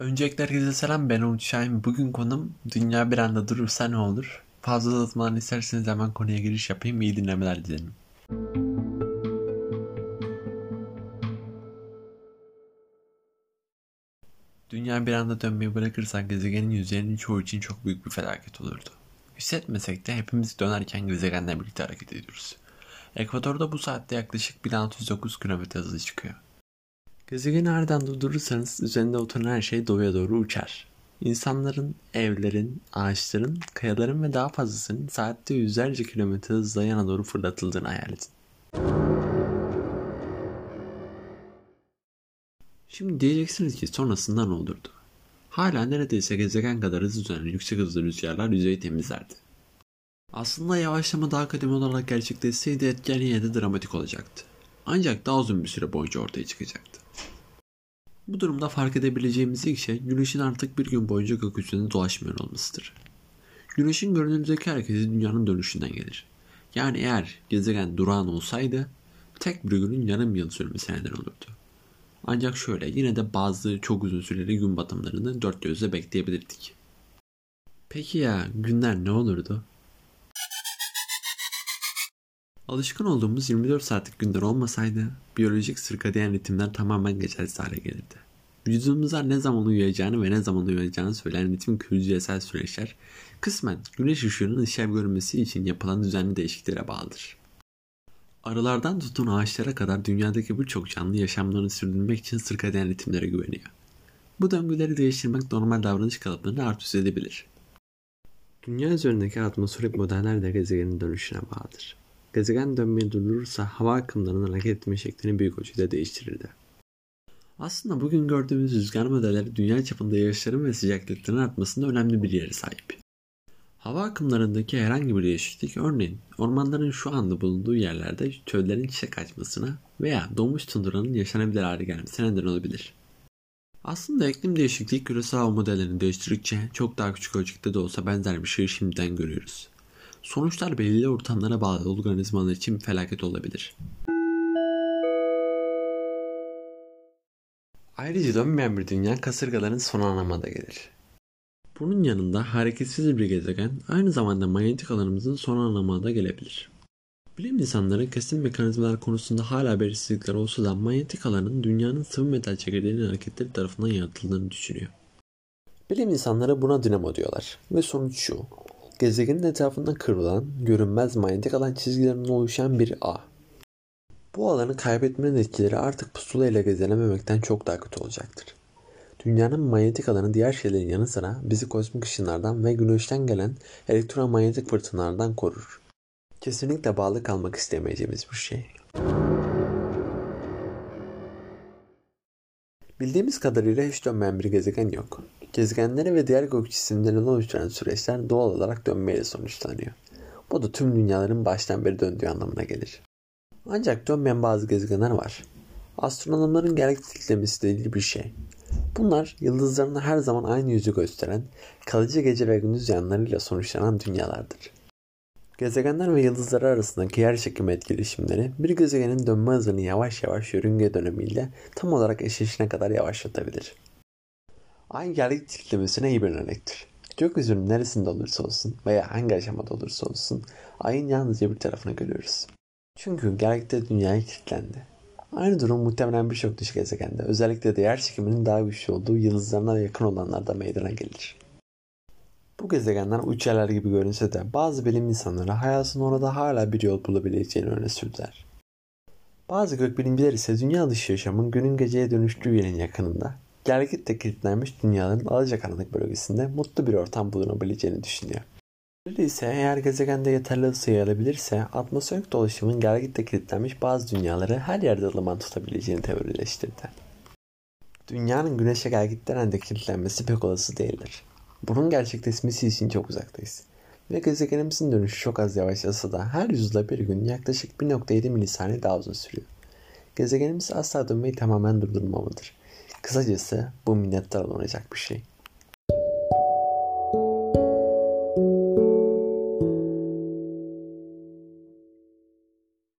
Öncelikle herkese selam ben Umut Şahin. Bugün konum dünya bir anda durursa ne olur? Fazla uzatmadan isterseniz hemen konuya giriş yapayım. İyi dinlemeler dilerim. Dünya bir anda dönmeyi bırakırsak gezegenin yüzeyinin çoğu için çok büyük bir felaket olurdu. Hissetmesek de hepimiz dönerken gezegenle birlikte hareket ediyoruz. Ekvatorda bu saatte yaklaşık 1609 km hızlı çıkıyor. Gezegeni nereden durdurursanız üzerinde oturan her şey doğuya doğru uçar. İnsanların, evlerin, ağaçların, kayaların ve daha fazlasının saatte yüzlerce kilometre hızla yana doğru fırlatıldığını hayal edin. Şimdi diyeceksiniz ki sonrasında ne olurdu? Hala neredeyse gezegen kadar hızlı dönen yüksek hızlı rüzgarlar yüzeyi temizlerdi. Aslında yavaşlama daha kademe olarak gerçekleşseydi etken yine de dramatik olacaktı. Ancak daha uzun bir süre boyunca ortaya çıkacaktı. Bu durumda fark edebileceğimiz ilk şey Güneş'in artık bir gün boyunca gökyüzünde dolaşmıyor olmasıdır. Güneş'in görünümdeki hareketi dünyanın dönüşünden gelir. Yani eğer gezegen durağan olsaydı tek bir günün yarım yıl sürmesi neden olurdu. Ancak şöyle yine de bazı çok uzun süreli gün batımlarını dört gözle bekleyebilirdik. Peki ya günler ne olurdu? Alışkın olduğumuz 24 saatlik günler olmasaydı biyolojik sirkadiyen ritimler tamamen geçersiz hale gelirdi. Vücudumuza ne zaman uyuyacağını ve ne zaman uyuyacağını söyleyen ritim hücresel süreçler kısmen güneş ışığının işlev görmesi için yapılan düzenli değişikliklere bağlıdır. Arılardan tutun ağaçlara kadar dünyadaki birçok canlı yaşamlarını sürdürmek için sirkadiyen ritimlere güveniyor. Bu döngüleri değiştirmek normal davranış kalıplarını alt üst edebilir. Dünya üzerindeki atmosferik modeller de gezegenin dönüşüne bağlıdır. Gezegen dönmeyi durdurursa hava akımlarının hareket etme şeklini büyük ölçüde değiştirirdi. Aslında bugün gördüğümüz rüzgar modelleri dünya çapında yağışların ve sıcaklıkların artmasında önemli bir yere sahip. Hava akımlarındaki herhangi bir değişiklik örneğin ormanların şu anda bulunduğu yerlerde çöllerin çiçek açmasına veya donmuş tunduranın yaşanabilir hale gelmesine neden olabilir. Aslında iklim değişikliği küresel hava modellerini değiştirdikçe çok daha küçük ölçekte de olsa benzer bir şeyi şimdiden görüyoruz. Sonuçlar belirli ortamlara bağlı organizmalar için felaket olabilir. Ayrıca dönmeyen bir dünya kasırgaların son anlamına da gelir. Bunun yanında hareketsiz bir gezegen aynı zamanda manyetik alanımızın son anlamına da gelebilir. Bilim insanları kesin mekanizmalar konusunda hala belirsizlikler olsa da manyetik alanın dünyanın sıvı metal çekirdeğinin hareketleri tarafından yaratıldığını düşünüyor. Bilim insanları buna dinamo diyorlar ve sonuç şu. Gezegenin etrafında kırılan, görünmez manyetik alan çizgilerinin oluşan bir ağ. Bu alanı kaybetmenin etkileri artık pusula ile gezilememekten çok daha kötü olacaktır. Dünyanın manyetik alanı diğer şeylerin yanı sıra bizi kozmik ışınlardan ve güneşten gelen elektromanyetik fırtınalardan korur. Kesinlikle bağlı kalmak istemeyeceğimiz bir şey. Bildiğimiz kadarıyla hiç dönmeyen bir gezegen yok. Gezegenleri ve diğer gök cisimlerini oluşturan süreçler doğal olarak dönmeyle sonuçlanıyor. Bu da tüm dünyaların baştan beri döndüğü anlamına gelir. Ancak dönmeyen bazı gezegenler var. Astronomların galaktiklemesiyle ilgili bir şey. Bunlar yıldızlarına her zaman aynı yüzü gösteren, kalıcı gece ve gündüz yanlarıyla sonuçlanan dünyalardır. Gezegenler ve yıldızlar arasındaki yer çekimi etkileşimleri bir gezegenin dönme hızını yavaş yavaş yörünge dönemiyle tam olarak eşleşine kadar yavaşlatabilir. Ay galaktiklemesine iyi bir örnektir. Gökyüzünün neresinde olursa olsun veya hangi aşamada olursa olsun ayın yalnızca bir tarafını görüyoruz. Çünkü galaktikte dünyaya kilitlendi. Aynı durum muhtemelen birçok dış gezegende özellikle de yer çekiminin daha güçlü olduğu yıldızlarına yakın olanlarda meydana gelir. Bu gezegenler uç yerler gibi görünse de bazı bilim insanları hayatın orada hala bir yol bulabileceğini öne sürdüler. Bazı gökbilimciler ise dünya dışı yaşamın günün geceye dönüştüğü yerin yakınında, gelgitle kilitlenmiş dünyanın alacakaranlık bölgesinde mutlu bir ortam bulunabileceğini düşünüyor. Öyleyse eğer gezegende yeterli ısı yayılabilirse atmosferik dolaşımın gelgitle kilitlenmiş bazı dünyaları her yerde ılıman tutabileceğini teorileştirdi. Dünyanın güneşe gelgitten de kilitlenmesi pek olası değildir. Bunun gerçekleşmesi için çok uzaktayız. Ve gezegenimizin dönüşü çok az yavaşlasa da her yüzyılda bir gün yaklaşık 1.7 milisaniye daha uzun sürüyor. Gezegenimiz asla dönmeyi tamamen durdurmamalıdır. Kısacası bu minnettar olunacak bir şey.